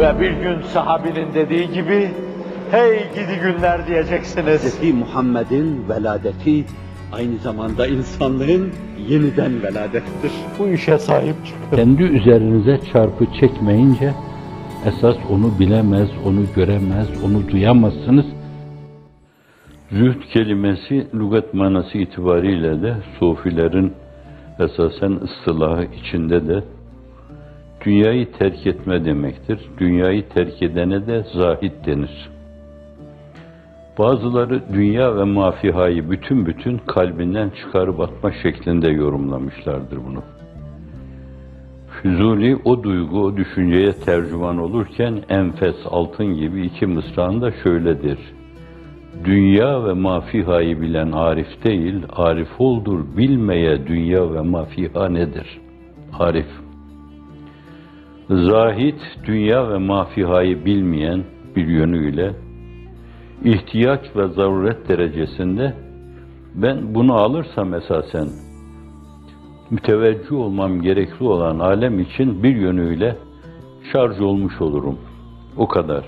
Ve bir gün sahabinin dediği gibi, hey gidi günler diyeceksiniz. Hz. Muhammed'in veladeti aynı zamanda insanlığın yeniden veladettir. Bu işe sahip çıkın. Kendi üzerinize çarpı çekmeyince esas onu bilemez, onu göremez, onu duyamazsınız. Zühd kelimesi lügat manası itibariyle de sufilerin esasen ıstılahı içinde de dünyayı terk etme demektir. Dünyayı terk edene de zahid denir. Bazıları dünya ve mafihayı bütün bütün kalbinden çıkarıp atma şeklinde yorumlamışlardır bunu. Füzuli o duygu, o düşünceye tercüman olurken enfes, altın gibi iki mısrağında şöyledir. Dünya ve mafihayı bilen arif değil, arif oldur bilmeye dünya ve mafiha nedir? Arif. Zahid, dünya ve mafihayı bilmeyen bir yönüyle ihtiyaç ve zaruret derecesinde ben bunu alırsam esasen müteveccih olmam gerekli olan alem için bir yönüyle şarj olmuş olurum. O kadar.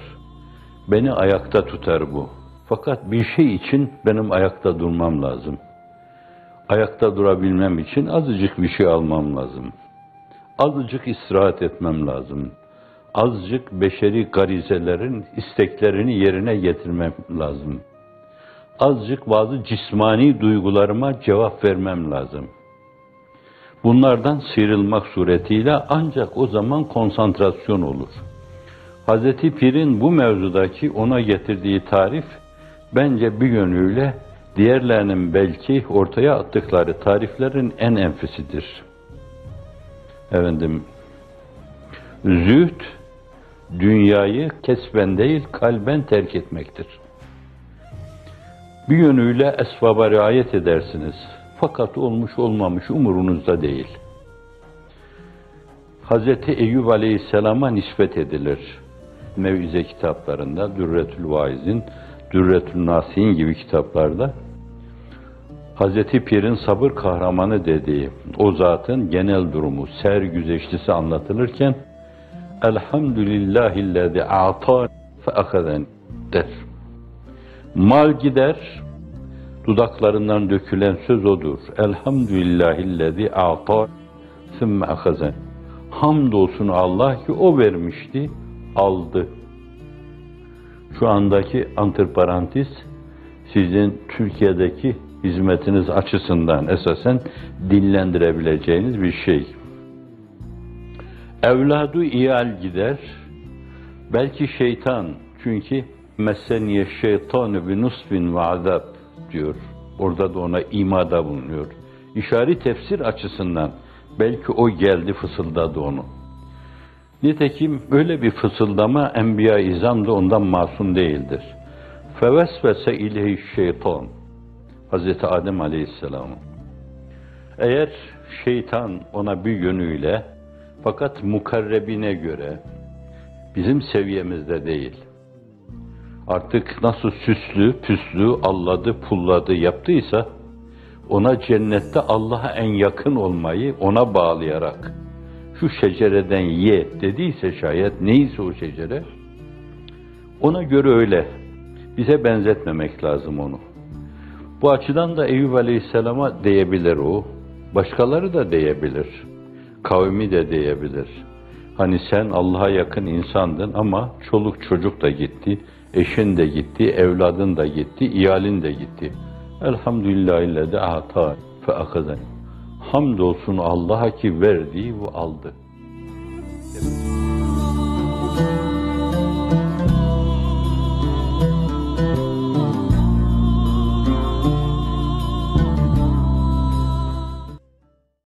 Beni ayakta tutar bu. Fakat bir şey için benim ayakta durmam lazım. Ayakta durabilmem için azıcık bir şey almam lazım. Azıcık istirahat etmem lazım. Azıcık beşeri garizelerin isteklerini yerine getirmem lazım. Azıcık bazı cismani duygularıma cevap vermem lazım.'' Bunlardan sıyrılmak suretiyle ancak o zaman konsantrasyon olur. Hazreti Pir'in bu mevzudaki ona getirdiği tarif bence bir yönüyle diğerlerinin belki ortaya attıkları tariflerin en enfisidir. Efendim, zühd, dünyayı kesben değil kalben terk etmektir. Bir yönüyle esbaba riayet edersiniz. Fakat olmuş olmamış umurunuzda değil. Hz. Eyyub Aleyhisselam'a nispet edilir. Mevize kitaplarında, Dürretül Vaiz'in, Dürretül Nasihin gibi kitaplarda Hz. Pir'in sabır kahramanı dediği o zatın genel durumu, sergüzeştisi anlatılırken Elhamdülillahillezî a'ta fe akazen der. Mal gider, dudaklarından dökülen söz odur. Elhamdülillahillezî a'ta sümme ahazen. Hamdolsun Allah ki o vermişti, aldı. Şu andaki antiparantez sizin Türkiye'deki hizmetiniz açısından esasen dinlendirebileceğiniz bir şey. Evladu iyal gider. Belki şeytan çünkü meseniye şeytanı bi nusbin ve azab diyor. Orada da ona imada bulunuyor. İşari tefsir açısından belki o geldi fısıldadı onu. Nitekim öyle bir fısıldama Enbiya İzam da ondan masum değildir. Fevesvese ileyhi şeytan. Hazreti Adem Aleyhisselam'ın. Eğer şeytan ona bir yönüyle fakat mukarrebine göre bizim seviyemizde değil. Artık nasıl süslü, püslü, alladı, pulladı yaptıysa ona cennette Allah'a en yakın olmayı ona bağlayarak şu şecereden ye dediyse şayet neyse o şecere ona göre öyle. Bize benzetmemek lazım onu. Bu açıdan da Eyüp Aleyhisselam'a diyebilir o. Başkaları da diyebilir. Kavmi de diyebilir. Hani sen Allah'a yakın insandın ama çoluk çocuk da gitti, eşin de gitti, evladın da gitti, iyalin de gitti. Elhamdülillahillezî ata fe akazen. Hamdolsun Allah'a ki verdi ve aldı.